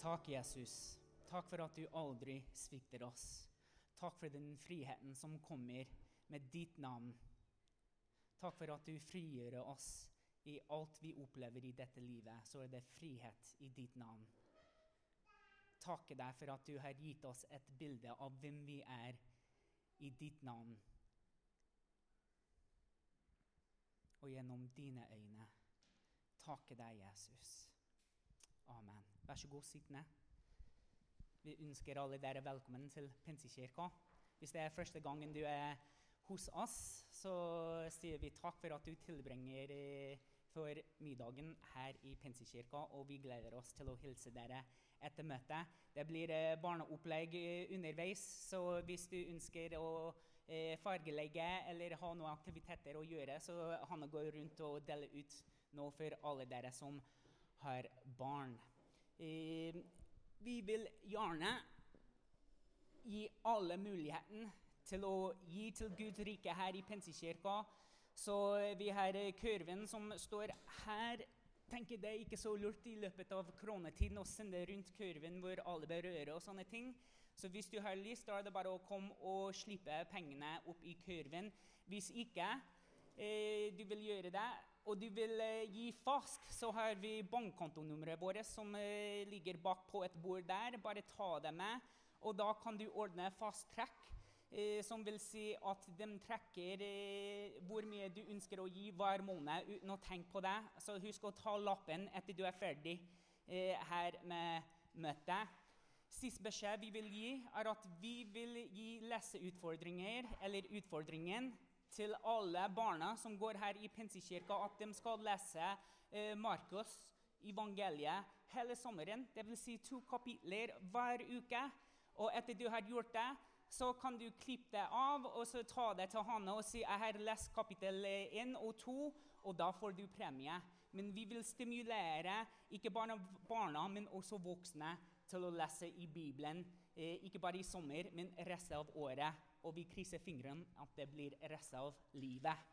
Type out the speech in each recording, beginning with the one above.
Takk, Jesus. Takk for at du aldri svikter oss. Takk for den friheten som kommer med ditt navn. Takk for at du frigjør oss i alt vi opplever i dette livet. Så er det frihet i ditt navn. Takke deg for at du har gitt oss et bilde av hvem vi er i ditt navn. Og gjennom dine øyne. Takke deg, Jesus. Amen. Vær så god, sitt ned. Vi ønsker alle dere velkommen til Pinsekirka. Hvis det er første gangen du er hos oss, så sier vi takk for at du tilbringer eh, for middagen her i Pinsekirka, og vi gleder oss til å hilse dere etter møtet. Det blir eh, barneopplegg eh, underveis, så hvis du ønsker å fargelegge eller ha noen aktiviteter å gjøre, så Hanne går rundt og deler ut nå for alle dere som har barn. Vi vil gjerne gi alle muligheten til å gi til Guds rike her i Pensekirka. Så vi har kurven som står her. tenker Det er ikke så lurt i løpet av koronatiden å sende rundt kurven hvor alle berører og sånne ting. Så hvis du har lyst, da er det bare å komme og slippe pengene opp i kurven. Hvis ikke eh, du vil gjøre det, og du vil eh, gi fask, så har vi bankkontonummeret vårt som eh, ligger bak på et bord der. Bare ta det med, og da kan du ordne fast trekk. Eh, som vil si at de trekker eh, hvor mye du ønsker å gi hver måned uten å tenke på det. Så husk å ta lappen etter du er ferdig eh, her med møtet. Sist beskjed vi vil gi, er at vi vil gi leseutfordringer, eller utfordringen, til alle barna som går her i Pensekirka, at de skal lese eh, Markus, evangeliet, hele sommeren. Dvs. Si to kapitler hver uke. Og etter du har gjort det, så kan du klippe det av og så ta det til Hanne og si jeg har lest kapittel 1 og 2, og da får du premie. Men vi vil stimulere ikke bare barna, men også voksne til å lese i Bibelen. Eh, ikke bare i sommer, men resten av året og vi krysser fingrene at det blir resten av livet.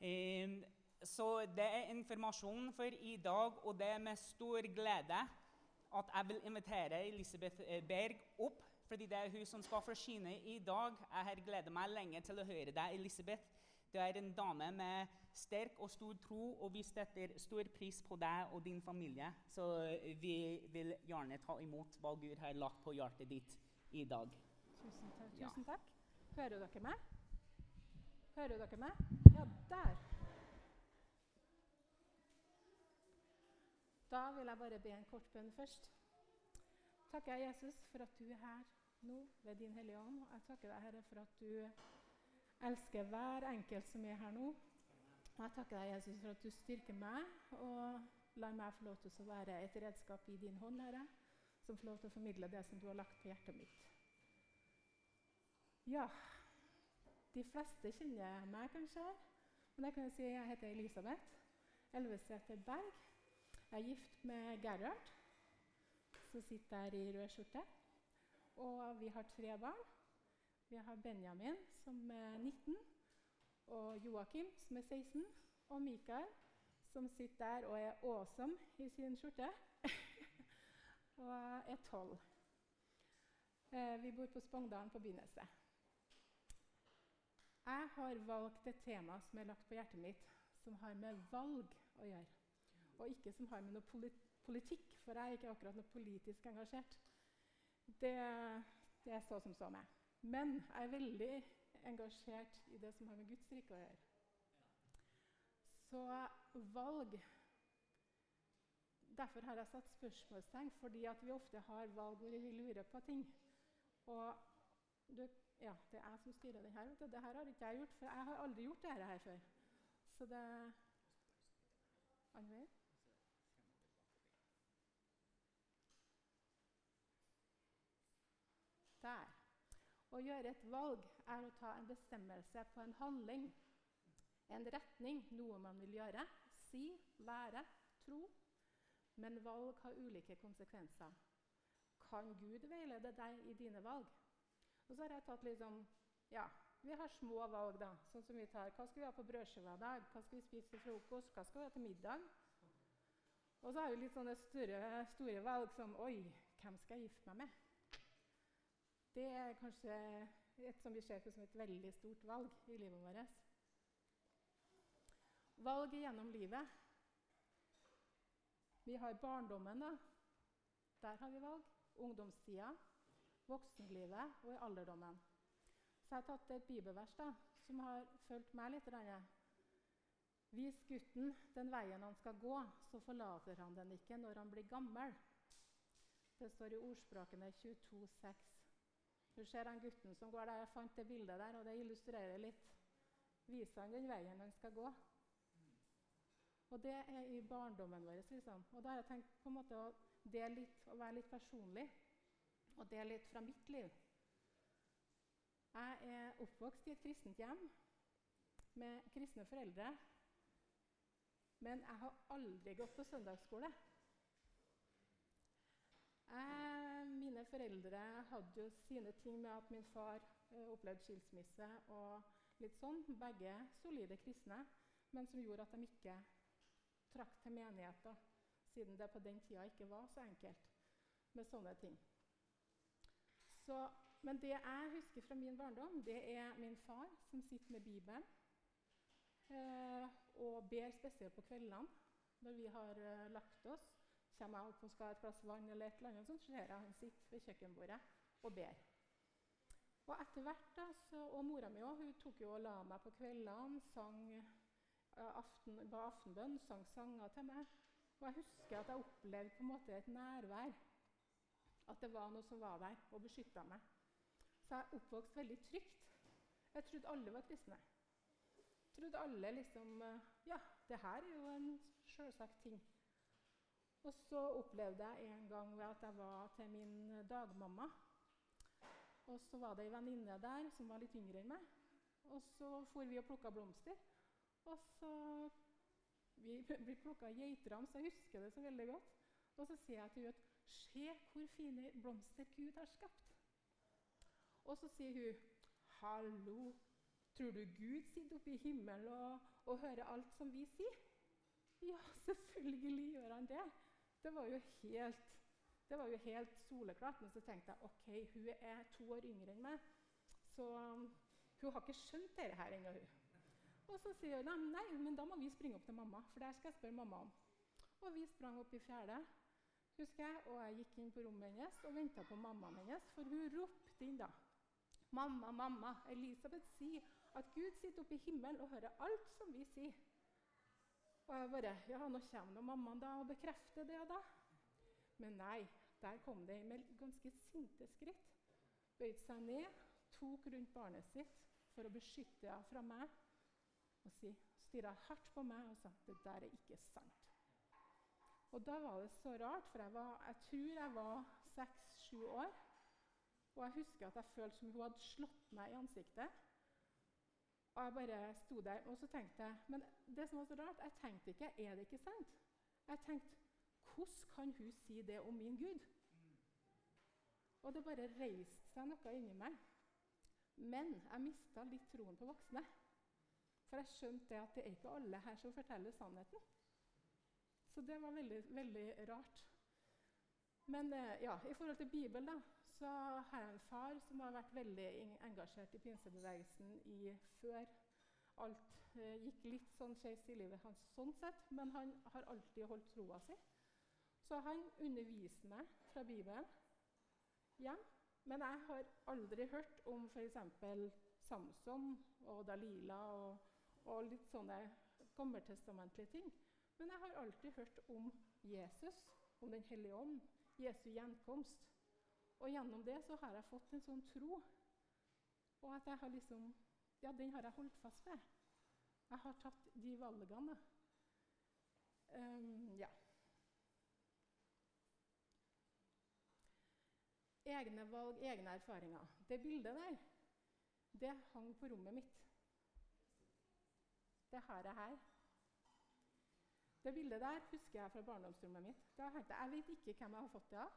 Eh, så det er informasjonen for i dag, og det er med stor glede at jeg vil invitere Elisabeth eh, Berg opp. Fordi det er hun som skal forsyne i dag. Jeg har gledet meg lenge til å høre deg, Elisabeth. Du er en dame med sterk og stor tro, og vi støtter stor pris på deg og din familie. Så eh, vi vil gjerne ta imot hva Gud har lagt på hjertet ditt i dag. Tusen takk. Tusen takk. Hører dere meg? Hører dere meg? Ja, der. Da vil jeg bare be en kort bønn først. Takker jeg Jesus for at du er her nå ved din Hellige Ånd. Jeg takker deg, Herre, for at du elsker hver enkelt som er her nå. Og jeg takker deg, Jesus, for at du styrker meg og lar meg få lov til å være et redskap i din hånd, Herre, som får lov til å formidle det som du har lagt på hjertet mitt. Ja, de fleste kjenner meg kanskje. Men jeg kan si jeg heter Elisabeth Elvesæter Berg. Jeg er gift med Gerhard, som sitter der i rød skjorte. Og vi har tre barn. Vi har Benjamin, som er 19, og Joakim, som er 16, og Mikael, som sitter der og er awesome i sin skjorte, og er 12. Eh, vi bor på Spongdalen på Byneset. Jeg har valgt et tema som er lagt på hjertet mitt, som har med valg å gjøre. Og ikke som har med noe politikk, for jeg er ikke akkurat noe politisk engasjert. Det, det er så som så meg. Men jeg er veldig engasjert i det som har med Guds rike å gjøre. Så valg Derfor har jeg satt spørsmålstegn, fordi vi ofte har valg hvor vi lurer på ting. Og du ja, det er jeg som styrer den her. Det her har ikke jeg gjort, for jeg har aldri gjort dette her før. Så det Andre vei? Der. Å gjøre et valg er å ta en bestemmelse på en handling, en retning, noe man vil gjøre, si, være, tro. Men valg har ulike konsekvenser. Kan Gud veilede deg i dine valg? Og så har jeg tatt litt sånn Ja, vi har små valg, da. Sånn som vi tar Hva skal vi ha på brødskiva i dag? Hva skal vi spise til frokost? Hva skal vi ha til middag? Og så har vi litt sånne store, store valg som Oi, hvem skal jeg gifte meg med? Det er kanskje et som vi ser på som et veldig stort valg i livet vårt. Valg gjennom livet. Vi har barndommen, da. Der har vi valg. Ungdomstida, voksenlivet og i alderdommen. Så jeg har tatt et bibelvers da, som har fulgt meg litt. Denne. Vis gutten den veien han skal gå, så forlater han den ikke når han blir gammel. Det står i ordspråkene 22,6. Du ser han gutten som går der. Jeg fant det bildet der, og det illustrerer litt. Viser han den veien han skal gå? Og det er i barndommen vår. Liksom. Og da har jeg tenkt på en måte å dele litt, og være litt personlig. Og dele litt fra mitt liv. Jeg er oppvokst i et kristent hjem med kristne foreldre. Men jeg har aldri gått på søndagsskole. Jeg, mine foreldre hadde jo sine ting med at min far eh, opplevde skilsmisse og litt sånn. Begge solide kristne, men som gjorde at de ikke trakk til menigheter, siden det på den tida ikke var så enkelt med sånne ting. Så, men det jeg husker fra min barndom, det er min far som sitter med Bibelen eh, og ber spesielt på kveldene når vi har eh, lagt oss. Kommer jeg opp og skal ha et glass vann, eller et eller annet, så ser jeg han sitter ved kjøkkenbordet og ber. Og etter hvert da, så, og Mora mi også, hun tok jo og la meg på kveldene, sang aften, ba aftenbønn, sang sanger til meg. Og jeg husker at jeg opplevde på en måte et nærvær. At det var noe som var der og beskytta meg. Så jeg oppvokste oppvokst veldig trygt. Jeg trodde alle var kristne. Jeg trodde alle liksom Ja, det her er jo en sjølsagt ting. Og så opplevde jeg en gang ved at jeg var til min dagmamma. Og så var det ei venninne der som var litt yngre enn meg. Og så for vi og plukka blomster. Og så Vi plukka geitram, så jeg husker det så veldig godt. Og så sier jeg til henne at Se hvor fine blomster Gud har skapt. Og så sier hun Hallo, tror du Gud sitter oppe i himmelen og, og hører alt som vi sier? Ja, selvfølgelig gjør han det. Det var jo helt, det var jo helt soleklart. Men så tenkte jeg ok, hun er to år yngre enn meg, så um, hun har ikke skjønt dette her ennå. Og så sier hun nei, men da må vi springe opp til mamma, for det skal jeg spørre mamma om. Og vi sprang opp i fjerde, husker jeg, og jeg gikk inn på rommet hennes og venta på mammaen hennes, for hun ropte inn da. Mamma, mamma, Elisabeth sier at Gud sitter oppe i himmelen og hører alt som vi sier. Og jeg bare Ja, nå kommer mammaen da og bekrefter det da. Men nei, der kom det med ganske sinte skritt. Bøyde seg ned, tok rundt barnet sitt for å beskytte henne fra meg. Og si, stirra hardt på meg og sa det der er ikke sant. Og da var det så rart, for jeg, var, jeg tror jeg var seks-sju år. Og jeg husker at jeg følte som hun hadde slått meg i ansiktet. Og jeg bare sto der og så tenkte jeg, Men det som var så rart, jeg tenkte ikke er det ikke sant? Jeg tenkte hvordan kan hun si det om min Gud? Og det bare reiste seg noe inni meg. Men jeg mista litt troen på voksne. For jeg skjønte at det er ikke alle her som forteller sannheten. Så det var veldig, veldig rart. Men eh, ja, i forhold til Bibelen da, så har jeg en far som har vært veldig engasjert i pinsebevegelsen i før alt eh, gikk litt sånn skeis i livet hans sånn sett, men han har alltid holdt troa si. Så han underviser meg fra Bibelen hjem. Men jeg har aldri hørt om f.eks. Samson og Dalila og, og litt sånne gammeltestamentlige ting. Men jeg har alltid hørt om Jesus, om Den hellige ånd, Jesu gjenkomst. Og gjennom det så har jeg fått en sånn tro. Og at jeg har liksom Ja, den har jeg holdt fast ved. Jeg har tatt de valgene. Um, ja. Egne valg, egne erfaringer. Det bildet der, det hang på rommet mitt. Det har jeg her. Det bildet der husker jeg fra barndomsrommet mitt. Jeg vet ikke hvem jeg har fått det av.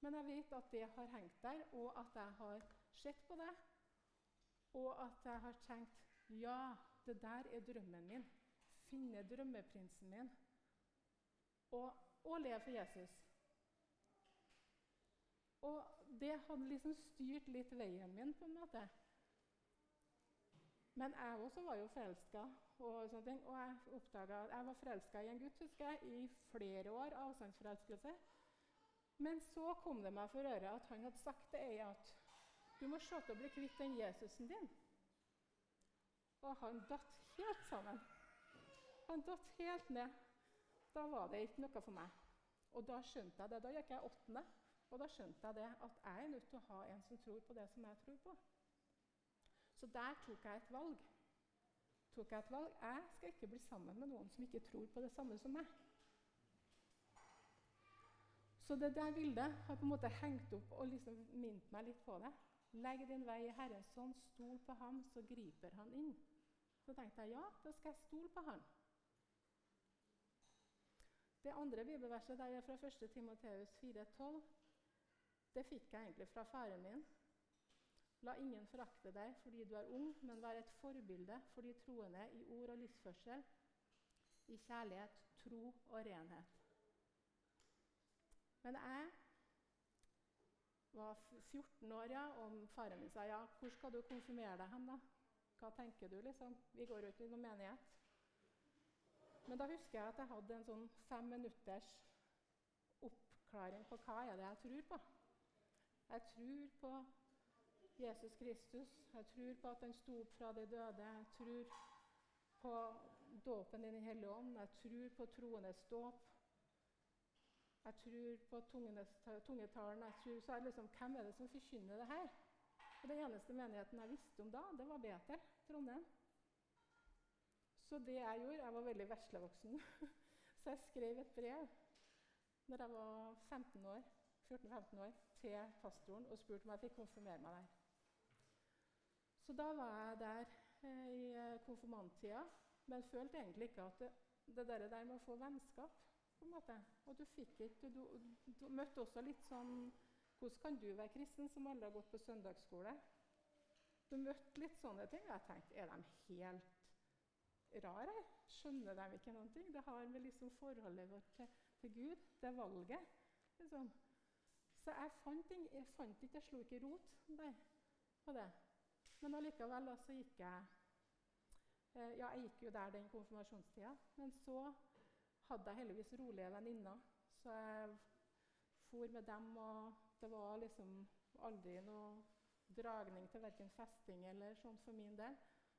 Men jeg vet at det har hengt der, og at jeg har sett på det. Og at jeg har tenkt ja, det der er drømmen min. Finne drømmeprinsen min. Og, og leve for Jesus. Og det hadde liksom styrt litt veien min, på en måte. Men jeg også var jo forelska, og, sånne ting, og jeg oppdaga at jeg var forelska i en gutt husker jeg, i flere år. avstandsforelskelse. Men så kom det meg for øre at han hadde sagt til ei at du må se til å bli kvitt den Jesusen din. Og han datt helt sammen. Han datt helt ned. Da var det ikke noe for meg. Og da skjønte jeg det. Da gikk jeg åttende, og da skjønte jeg det at jeg er nødt til å ha en som tror på det som jeg tror på. Så der tok jeg et valg. Tok Jeg et valg. Jeg skal ikke bli sammen med noen som ikke tror på det samme som meg. Så det der bildet har på en måte hengt opp og liksom minnet meg litt på det. Legg din vei i Herrens hånd, stol på ham, så griper han inn. Så tenkte jeg ja, da skal jeg stole på han. Det andre bibelverset der er fra 1. Timoteus 4,12. Det fikk jeg egentlig fra faren min. La ingen forakte deg fordi du er ung, men vær et forbilde for de troende i ord og livsførsel, i kjærlighet, tro og renhet. Men jeg var 14 år, ja, og faren min sa ja, hvor skal du konfirmere deg hen, da? Hva tenker du, liksom? Vi går jo ikke i noen menighet. Men da husker jeg at jeg hadde en sånn fem minutters oppklaring på hva er det jeg tror på. Jeg tror på Jesus Kristus. Jeg tror på at han sto opp fra de døde. Jeg tror på dåpen i Den hellige ånd. Jeg tror på troenes dåp. Jeg tror på tungetalen. Jeg tror, så er det liksom, Hvem er det som forkynner det her? Og Den eneste menigheten jeg visste om da, det var Betel, Trondheim. Så det jeg gjorde Jeg var veldig veslevoksen. Så jeg skrev et brev når jeg var 15 år, 14-15 år til pastoren og spurte om jeg fikk konfirmere meg der. Så da var jeg der eh, i eh, konfirmanttida, men følte egentlig ikke at det, det der, med å få vennskap på en måte. Og du fikk ikke du, du, møtte også litt sånn Hvordan kan du være kristen som aldri har gått på søndagsskole? Du møtte litt sånne ting. Og jeg tenkte er de helt rare? Skjønner de ikke noen ting? Det har med liksom forholdet vårt til, til Gud, det valget. Liksom. Så jeg fant, jeg ikke, jeg slo ikke rot der på det. Men allikevel så gikk jeg eh, Ja, jeg gikk jo der den konfirmasjonstida. Men så hadde jeg heldigvis rolige venninner, så jeg for med dem. Og det var liksom aldri noe dragning til verken festing eller sånt for min del.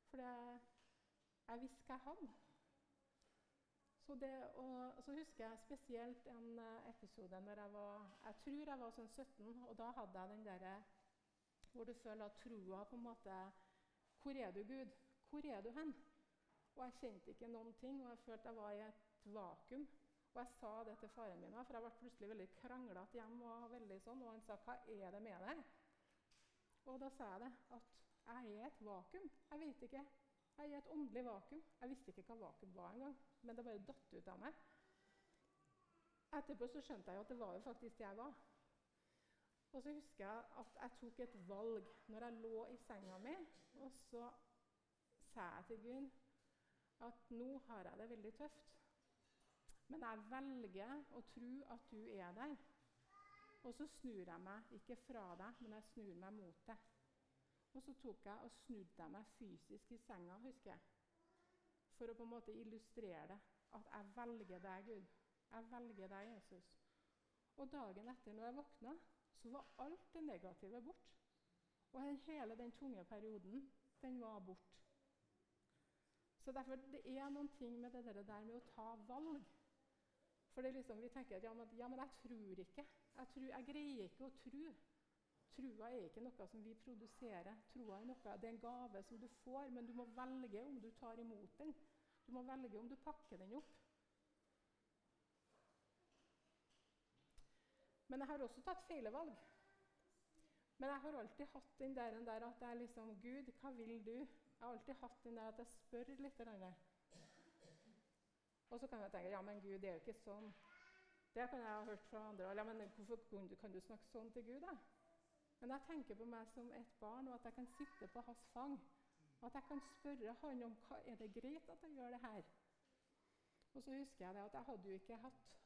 For jeg, jeg visste hva jeg hadde. Så, det, og, så husker jeg spesielt en eh, episode når jeg var Jeg tror jeg var sånn 17, og da hadde jeg den derre hvor du føler at trua på en måte Hvor er du, Gud? Hvor er du hen? Og jeg kjente ikke noen ting, og jeg følte jeg var i et vakuum. Og jeg sa det til faren min, for jeg ble plutselig veldig kranglete hjemme. Og veldig sånn, og han sa 'Hva er det med deg?' Og da sa jeg det, at jeg er i et vakuum. Jeg vet ikke. Jeg er i et åndelig vakuum. Jeg visste ikke hva vakuum var engang, men det bare datt ut av meg. Etterpå så skjønte jeg jo at det var jo faktisk det jeg var. Og så husker jeg at jeg tok et valg når jeg lå i senga mi. Og så sa jeg til Gunn at nå har jeg det veldig tøft. Men jeg velger å tro at du er der. Og så snur jeg meg ikke fra deg, men jeg snur meg mot deg. Og så tok jeg og snudde jeg meg fysisk i senga, husker jeg. For å på en måte illustrere det. At jeg velger deg, Gud. Jeg velger deg, Jesus. Og dagen etter, når jeg våkna, så var alt det negative bort. Og hele den tunge perioden, den var bort. Så derfor, Det er noen ting med det der med å ta valg. For det er liksom, Vi tenker at ja men, ja, men jeg tror ikke. Jeg, tror, jeg, greier ikke å tro. Trua er ikke noe som vi produserer. Troa er noe, det er en gave som du får, men du må velge om du tar imot den. Du må velge om du pakker den opp. Men jeg har også tatt feile valg. Men jeg har alltid hatt den der, den der at jeg liksom Gud, hva vil du? Jeg har alltid hatt den der at jeg spør litt. Og så kan jeg tenke ja, men Gud, det er jo ikke sånn. Det kan jeg ha hørt fra andre. Ja, men Hvorfor kan du snakke sånn til Gud? da? Men jeg tenker på meg som et barn, og at jeg kan sitte på hans fang. At jeg kan spørre han om hva er det greit at jeg gjør det her. Og så husker jeg det at jeg hadde jo ikke hatt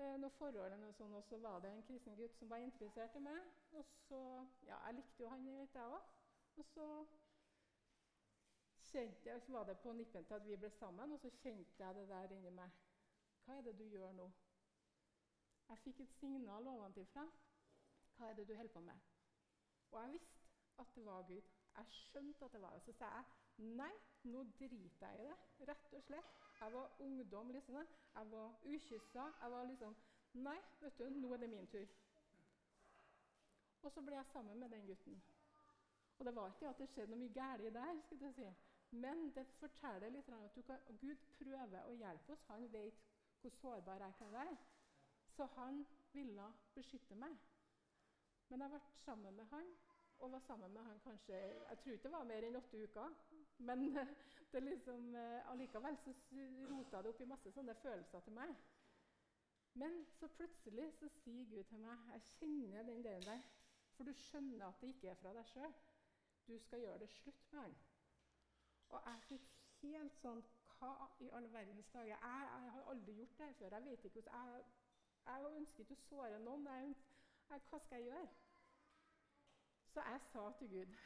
eh, noe forhold, og, sånn, og så var det en kristen gutt som var interessert i meg. Og så, ja, Jeg likte jo han litt, jeg òg. Og så kjente jeg, så var det på nippen til at vi ble sammen, og så kjente jeg det der inni meg. Hva er det du gjør nå? Jeg fikk et signal ovenfra. Hva er det du holder på med? Og jeg visste at det var Gud. Jeg skjønte at det var det. Så sa jeg nei, nå driter jeg i det. Rett og slett. Jeg var ungdom, liksom. Jeg var ukyssa. Jeg var liksom Nei, vet du, nå er det min tur. Og så ble jeg sammen med den gutten. Og det var ikke at det skjedde noe mye galt der. skal jeg si. Men det forteller litt at kan, Gud prøver å hjelpe oss. Han vet hvor sårbar jeg kan være. Så han ville beskytte meg. Men jeg ble sammen med han, og var sammen med han kanskje Jeg tror ikke det var mer enn åtte uker. Men det liksom, eh, allikevel så rota det opp i masse sånne følelser til meg. Men så plutselig så sier Gud til meg Jeg kjenner den delen der. For du skjønner at det ikke er fra deg sjøl. Du skal gjøre det slutt med han. Og jeg fikk helt sånn Hva i all verdens dager? Jeg, jeg, har aldri gjort det her før. Jeg vet ikke hvordan jeg, jeg ønsker ikke å såre noen. Jeg, jeg, hva skal jeg gjøre? Så jeg sa til Gud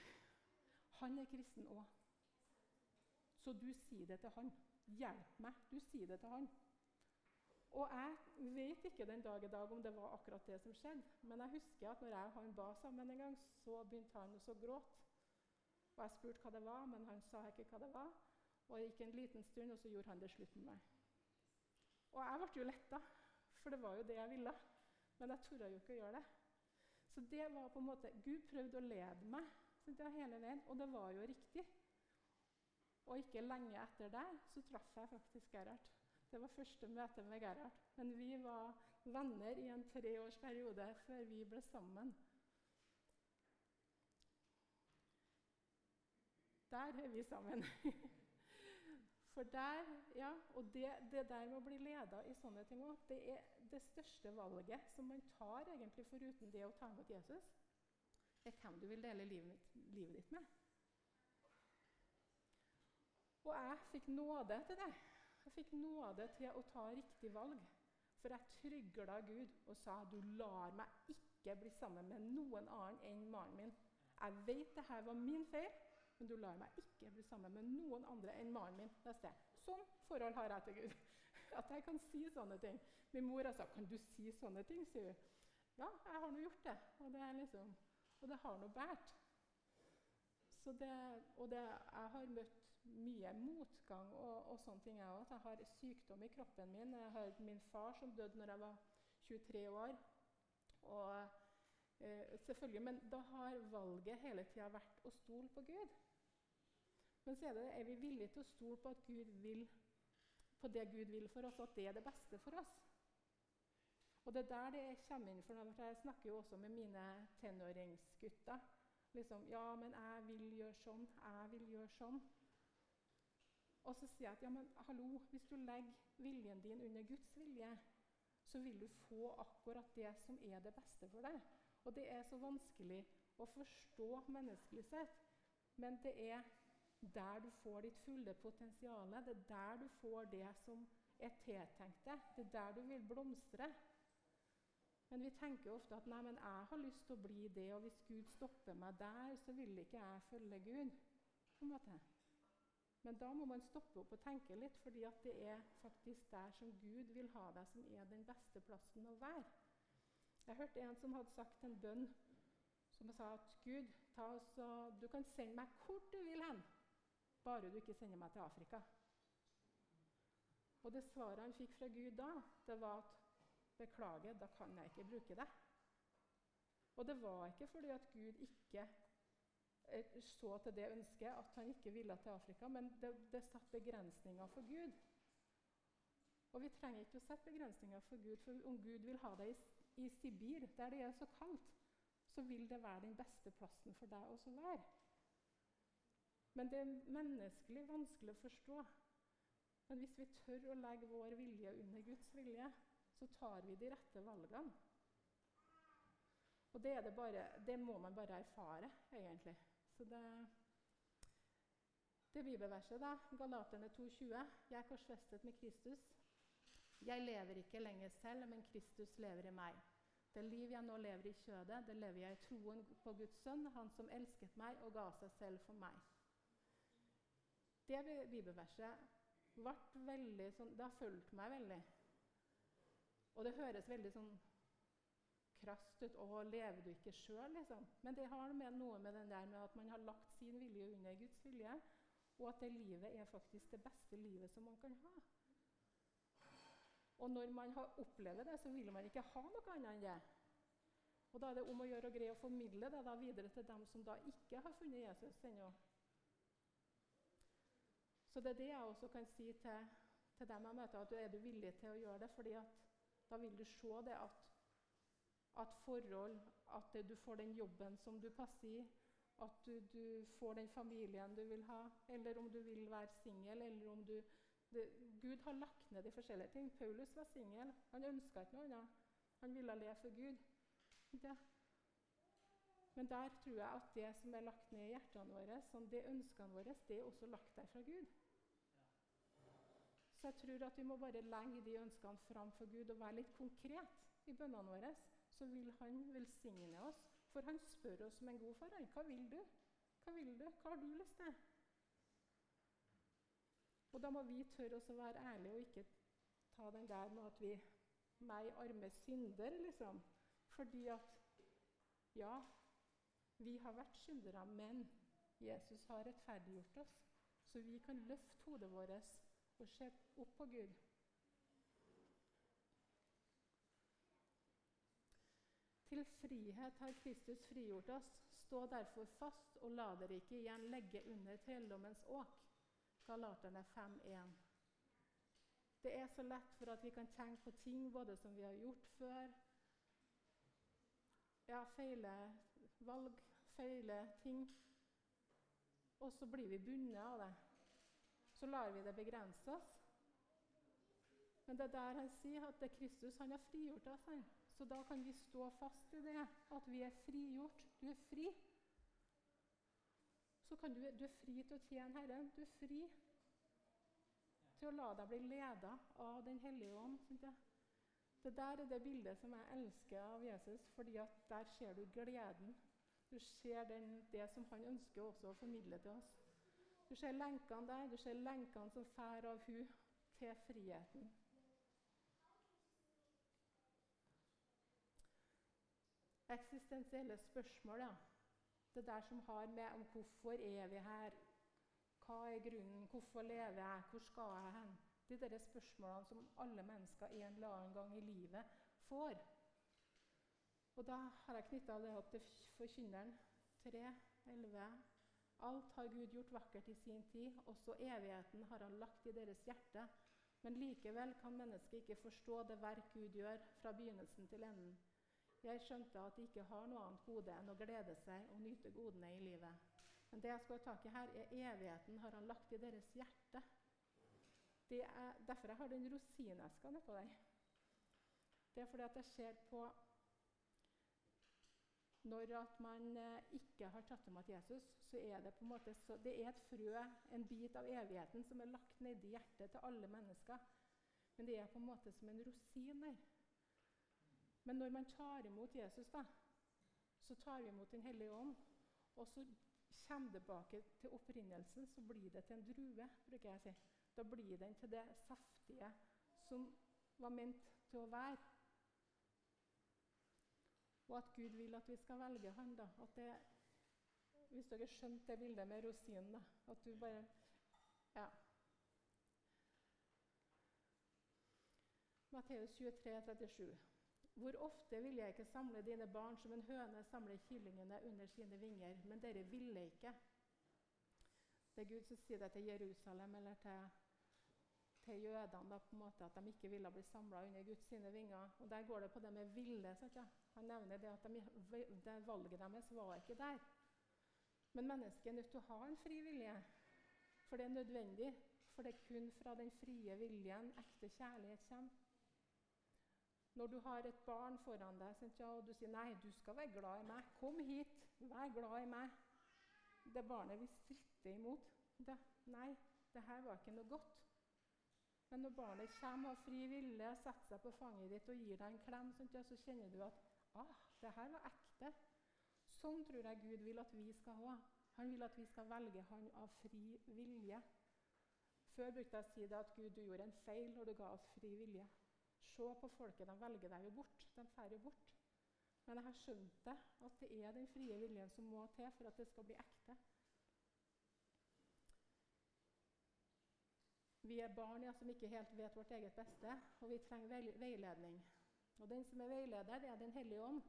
Han er kristen òg. Så du sier det til han. Hjelp meg. Du sier det til han. Og jeg vet ikke den dag i dag om det var akkurat det som skjedde. Men jeg husker at når jeg og han ba sammen en gang, så begynte han å gråte. Og Jeg spurte hva det var, men han sa ikke hva det var. Og Det gikk en liten stund, og så gjorde han det slutt med meg. Og jeg ble jo letta, for det var jo det jeg ville. Men jeg torde jo ikke å gjøre det. Så det var på en måte, Gud prøvde å lede meg hele veien, og det var jo riktig. Og ikke lenge etter det så traff jeg faktisk Gerhard. Det var første møte med Gerhard. Men vi var venner i en treårsperiode før vi ble sammen. Der er vi sammen. For der, ja, Og det, det der med å bli leda i sånne ting òg, det er det største valget som man tar egentlig foruten det å ta imot Jesus. Er hvem du vil dele livet ditt med. Og jeg fikk nåde til det. Jeg fikk nåde til å ta riktig valg. For jeg trygla Gud og sa du lar meg ikke bli sammen med noen annen enn mannen min. Jeg vet det her var min feil, men du lar meg ikke bli sammen med noen andre enn mannen min neste. Sånn forhold har jeg til Gud. At jeg kan si sånne ting. Min mor har sagt 'Kan du si sånne ting?' sier hun. Ja, jeg har nå gjort det. Og det, liksom, og det har nå båret. Og det, jeg har møtt mye motgang og, og sånne ting. Jeg, også. jeg har sykdom i kroppen min. Jeg har min far som døde når jeg var 23 år. Og eh, selvfølgelig, Men da har valget hele tida vært å stole på Gud. Men så er, det, er vi villige til å stole på, at vil, på det Gud vil for oss, og at det er det beste for oss. Og det er der det kommer inn. for Jeg snakker jo også med mine tenåringsgutter. Liksom, 'Ja, men jeg vil gjøre sånn. Jeg vil gjøre sånn.' Og så sier jeg at ja, men hallo, hvis du legger viljen din under Guds vilje, så vil du få akkurat det som er det beste for deg. Og det er så vanskelig å forstå menneskelig sett, men det er der du får ditt fulle potensial. Det er der du får det som er tiltenkt deg. Det er der du vil blomstre. Men vi tenker ofte at nei, men jeg har lyst til å bli det, og hvis Gud stopper meg der, så vil ikke jeg følge Gud. på en måte. Men da må man stoppe opp og tenke litt, fordi det er faktisk der som Gud vil ha deg, som er den beste plassen å være. Jeg hørte en som hadde sagt en bønn som sa at Gud, så, du kan sende meg hvor du vil hen, bare du ikke sender meg til Afrika. Og det svaret han fikk fra Gud da, det var at beklager, da kan jeg ikke bruke det. Og det var ikke fordi at Gud ikke så til det ønsket at han ikke ville til Afrika, men det, det satte begrensninger for Gud. Og vi trenger ikke å sette begrensninger for Gud, for om Gud vil ha deg i, i Sibir, der det er så kaldt, så vil det være den beste plassen for deg å være. Men det er menneskelig vanskelig å forstå. Men hvis vi tør å legge vår vilje under Guds vilje, så tar vi de rette valgene. Og det, det, bare, det må man bare erfare, egentlig. Så det, det bibelverset, da, Galaterne 2,20 Jeg er korsfestet med Kristus. Jeg lever ikke lenger selv, men Kristus lever i meg. Det liv jeg nå lever i kjødet, det lever jeg i troen på Guds sønn, han som elsket meg og ga seg selv for meg. Det bibelverset ble veldig sånn, det har fulgt meg veldig. Og det høres veldig sånn krast ut. Å, lever du ikke sjøl, liksom? Men det har med noe med den der med at man har lagt sin vilje under Guds vilje, og at det livet er faktisk det beste livet som man kan ha. Og når man har opplevd det, så vil man ikke ha noe annet enn det. Og Da er det om å gjøre å greie å formidle det da videre til dem som da ikke har funnet Jesus ennå. Så det er det jeg også kan si til, til dem jeg møter, at du er du villig til å gjøre det. fordi at da vil du se det at, at forhold, at du får den jobben som du passer i, at du, du, får den familien du vil ha, eller om du vil være singel, eller om du det, Gud har lagt ned de forskjellige ting. Paulus var singel. Han ønska ikke noe annet. Han ville leve for Gud. Det. Men der tror jeg at det som er lagt ned i hjertene våre, som det ønskene våre, det er også lagt der fra Gud. Så jeg tror at vi må bare legge de ønskene fram for Gud og være litt konkret i bønnene våre. Så vil Han velsigne oss. For han spør oss som en god far. Hva vil du? Hva vil du? Hva har du lyst til? Og da må vi tørre oss å være ærlige og ikke ta den der med at vi meg arme synder, liksom. Fordi at ja, vi har vært syndere, men Jesus har rettferdiggjort oss. Så vi kan løfte hodet vårt og se opp på Gud. Til frihet har Kristus frigjort oss. Stå derfor fast og la dere ikke igjen legge under trelldommens åk. Galaterne 5,1. Det er så lett for at vi kan tenke på ting både som vi har gjort før, ja, feile valg, feile ting, og så blir vi bundet av det. Så lar vi det begrense oss. Men det er der han sier at det er Kristus han har frigjort oss. Han. Så da kan vi stå fast i det, at vi er frigjort. Du er fri så kan du, du er fri til å tjene Herren. Du er fri til å la deg bli leda av Den hellige ånd. Det der er det bildet som jeg elsker av Jesus, fordi at der ser du gleden. Du ser den, det som han ønsker også å formidle til oss. Du ser lenkene der, du ser lenkene som fær av hun til friheten. Eksistensielle spørsmål, ja. Det der som har med om hvorfor er vi her? Hva er grunnen? Hvorfor lever jeg? Hvor skal jeg hen? De der spørsmålene som alle mennesker en eller annen gang i livet får. Og da har jeg knytta det opp til forkynneren 3, 11. Alt har Gud gjort vakkert i sin tid, også evigheten har han lagt i deres hjerte. Men likevel kan mennesket ikke forstå det verk Gud gjør fra begynnelsen til enden. Jeg skjønte at de ikke har noe annet gode enn å glede seg og nyte godene i livet. Men det jeg skal ha tak i her, er evigheten har han lagt i deres hjerte. Det er derfor jeg har den rosineska nedpå der. Det er fordi at jeg ser på når at man eh, ikke har tatt imot Jesus, så er det på en måte så, det er et frø, en bit av evigheten, som er lagt nedi hjertet til alle mennesker. Men det er på en måte som en rosin der. Men når man tar imot Jesus, da, så tar vi imot Den hellige ånd. Og så kommer tilbake til opprinnelsen, så blir det til en drue, bruker jeg å si. Da blir den til det saftige som var ment til å være. Og at Gud vil at vi skal velge Han. da. Det, hvis dere skjønte det bildet med rosinen, da. At du bare Ja. Matteus 23, 37. Hvor ofte vil jeg ikke samle dine barn som en høne samler kyllingene under sine vinger, men dere ville ikke. Det er Gud som sier det til Jerusalem eller til, til jødene, da, på en måte, at de ikke ville bli samla under Guds sine vinger. Og Der går det på det med ville. Han nevner det at de, det valget deres var ikke der. Men mennesket er nødt til å ha en fri vilje, for det er nødvendig. For det er kun fra den frie viljen ekte kjærlighet kommer. Når du har et barn foran deg og du sier 'nei, du skal være glad i meg', 'kom hit, vær glad i meg', det barnet vil stritte imot. Det, 'Nei, det her var ikke noe godt'. Men når barnet kommer av fri vilje, setter seg på fanget ditt og gir deg en klem, så kjenner du at ah, det her var ekte. Sånn tror jeg Gud vil at vi skal ha. Han vil at vi skal velge Han av fri vilje. Før brukte jeg å si det at Gud, du gjorde en feil når du ga oss fri vilje. Se på folket, de velger deg jo bort. De drar jo bort. Men jeg har skjønt det, at det er den frie viljen som må til for at det skal bli ekte. Vi er barn ja, som ikke helt vet vårt eget beste, og vi trenger veiledning. Og Den som er veileder, det er Den hellige ånd.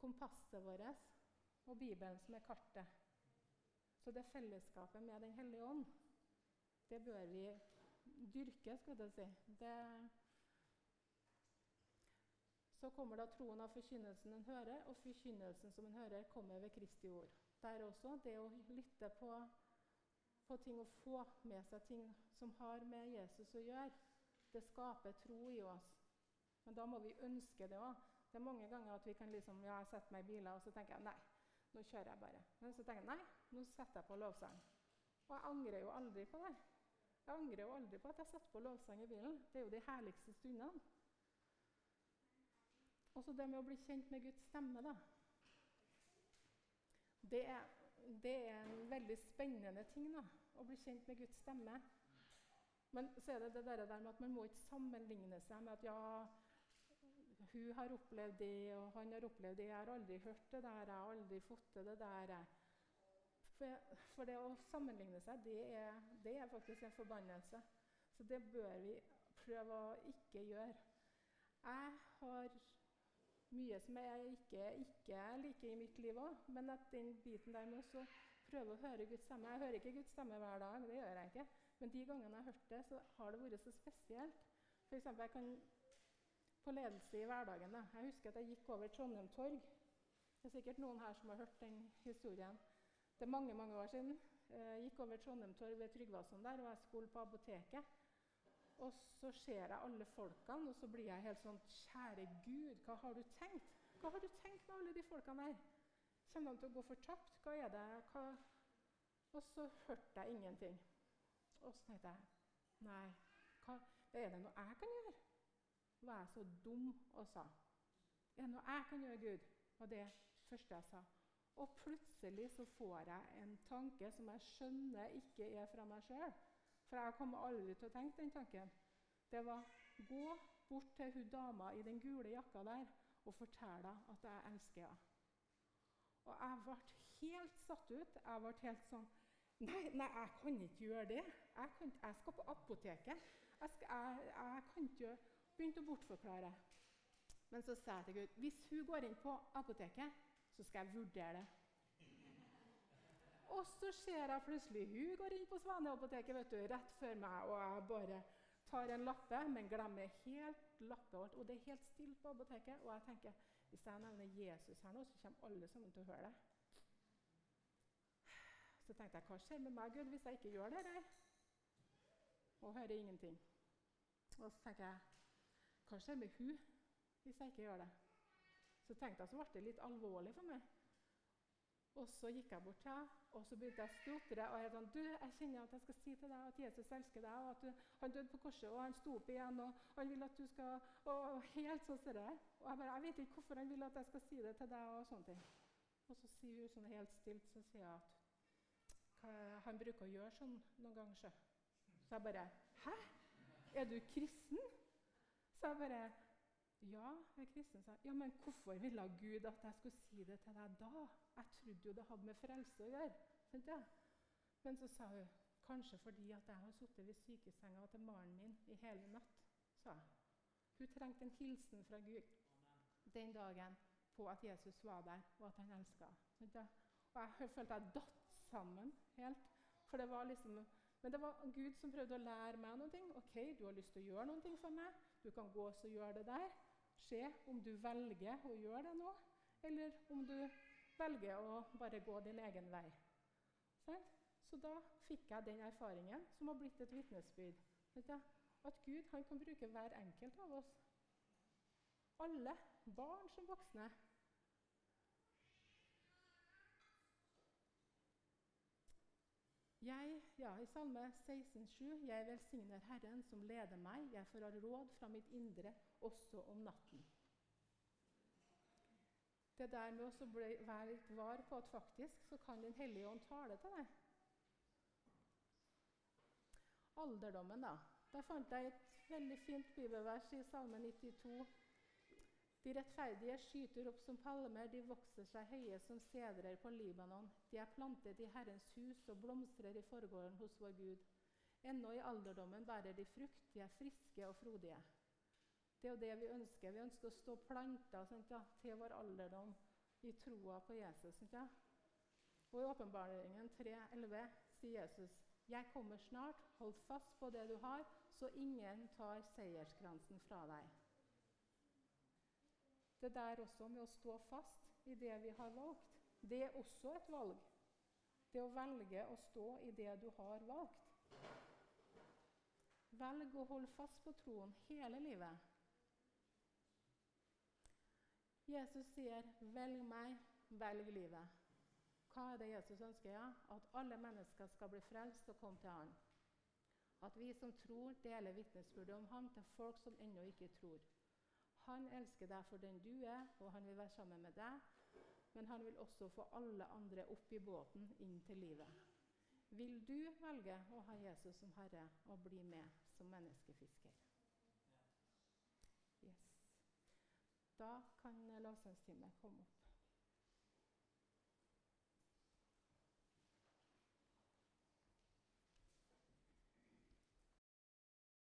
Kompasset vårt og Bibelen som er kartet. Så det fellesskapet med Den hellige ånd, det bør vi dyrke, skal jeg si. Det, så kommer da troen av forkynnelsen en hører, og forkynnelsen som en hører, kommer ved Kristi ord. Der også, det å lytte på på ting og få med seg ting som har med Jesus å gjøre. Det skaper tro i oss. Men da må vi ønske det òg. Det er mange ganger at vi kan liksom, ja, sette meg i biler og så tenker jeg, nei, nå kjører jeg bare. Men så tenker jeg nei, nå setter jeg på lovsang. Og jeg angrer jo aldri på det. Jeg angrer jo aldri på at jeg setter på lovsang i bilen. Det er jo de herligste stundene. Og så det med å bli kjent med Guds stemme, da. Det er det er en veldig spennende ting da, å bli kjent med Guds stemme. Men så er det det der med at man må ikke sammenligne seg med at ja, hun har opplevd det, og han har opplevd det. Jeg har aldri hørt det der, jeg har aldri fått det der. For, for, det å sammenligne seg, det er, det er faktisk en forbannelse. Så det bør vi prøve å ikke gjøre. Jeg har mye som jeg ikke, ikke liker i mitt liv òg. Men at den biten der med å prøve å høre Guds stemme Jeg hører ikke Guds stemme hver dag, det gjør jeg ikke. Men de gangene jeg har hørt det, så har det vært så spesielt. For eksempel, jeg kan på ledelse i hverdagen. Da. Jeg husker at jeg gikk over Trondheim torg. Det er sikkert noen her som har hørt den historien. Det er mange mange år siden. Jeg gikk over Trondheim torg ved Tryggvason der, og jeg skulle på apoteket. Og så ser jeg alle folkene, og så blir jeg helt sånn Kjære Gud, hva har du tenkt? Hva har du tenkt med alle de folkene der? Kommer de til å gå fortapt? Hva er det? Hva? Og så hørte jeg ingenting. Og så tenkte jeg Nei, hva, er det noe jeg kan gjøre? Var jeg så dum og sa. Er det noe jeg kan gjøre, Gud? var det første jeg sa. Og plutselig så får jeg en tanke som jeg skjønner ikke er fra meg sjøl. For jeg kommer aldri til å tenke den tanken. Det var gå bort til hun dama i den gule jakka der og fortelle at jeg elsker henne. Og jeg ble helt satt ut. Jeg ble helt sånn Nei, nei jeg kan ikke gjøre det. Jeg, kan, jeg skal på apoteket. Jeg, skal, jeg, jeg kan ikke Begynte å bortforklare. Men så sa jeg til Gud hvis hun går inn på apoteket, så skal jeg vurdere det. Og så ser jeg plutselig hun går inn på Svaneapoteket rett før meg, og jeg bare tar en lappe, men glemmer helt lappet. Og det er helt stille på apoteket, og jeg tenker hvis jeg nevner Jesus her nå, så kommer alle sammen til å høre det. Så tenkte jeg hva skjer med meg, Gud, hvis jeg ikke gjør det nei? Og hører ingenting. Og så tenker jeg hva skjer med hun hvis jeg ikke gjør det? Så tenkte jeg, så ble det litt alvorlig for meg. Og så gikk jeg bort til henne, og så begynte jeg å stotre. Og jeg sånn, du, jeg kjenner at jeg skal si til deg at Jesus elsker deg, og at du, han døde på korset, og han sto opp igjen, og han vil at du skal og Helt sånn ser jeg. Og jeg bare, jeg vet ikke hvorfor han vil at jeg skal si det til deg, og sånne ting. Og så sier hun sånn helt stilt så sier jeg at han bruker å gjøre sånn noen ganger. Så. så jeg bare Hæ? Er du kristen? Så jeg bare Ja, kristen. sa Ja, men hvorfor ville Gud at jeg skulle si det til deg da? Jeg trodde jo det hadde med frelse å gjøre. Men så sa hun kanskje fordi at jeg har sittet ved sykesenga til mannen min i hele natt. sa jeg. Hun trengte en hilsen fra Gud den dagen på at Jesus var der, og at han elska henne. Og jeg følte jeg datt sammen helt. For det var liksom, men det var Gud som prøvde å lære meg noe. Ok, du har lyst til å gjøre noe for meg. Du kan gå og gjøre det der. Se om du velger å gjøre det nå, eller om du velger å bare gå din egen vei. Så da fikk jeg den erfaringen som har blitt et vitnesbyrd. At Gud kan bruke hver enkelt av oss. Alle, barn som voksne. Jeg, ja, I Salme 16,7.: Jeg velsigner Herren som leder meg, jeg får råd fra mitt indre også om natten. Det der med å være litt var på at faktisk så kan Den hellige ånd tale til deg. Alderdommen, da. Der fant jeg et veldig fint bibelvers i Salme 92. De rettferdige skyter opp som palmer, de vokser seg høye som sedrer på Libanon. De er plantet i Herrens hus og blomstrer i forgården hos vår Gud. Ennå i alderdommen bærer de frukt, de er friske og frodige. Det er jo det vi ønsker. Vi ønsker å stå planta ja, til vår alderdom i troa på Jesus. Ja. Og I åpenbaringen 3,11 sier Jesus jeg kommer snart, hold fast på det du har, så ingen tar seierskransen fra deg. Det der også med å stå fast i det vi har valgt, det er også et valg. Det å velge å stå i det du har valgt. Velg å holde fast på troen hele livet. Jesus sier, 'Velg meg, velg livet'. Hva er det Jesus ønsker? Ja? At alle mennesker skal bli frelst og komme til Han. At vi som tror, deler vitnesbyrdet om Ham til folk som ennå ikke tror. Han elsker deg for den du er, og han vil være sammen med deg. Men han vil også få alle andre opp i båten inn til livet. Vil du velge å ha Jesus som herre og bli med som menneskefisker? Yes. Da kan lovsangsteamet komme opp.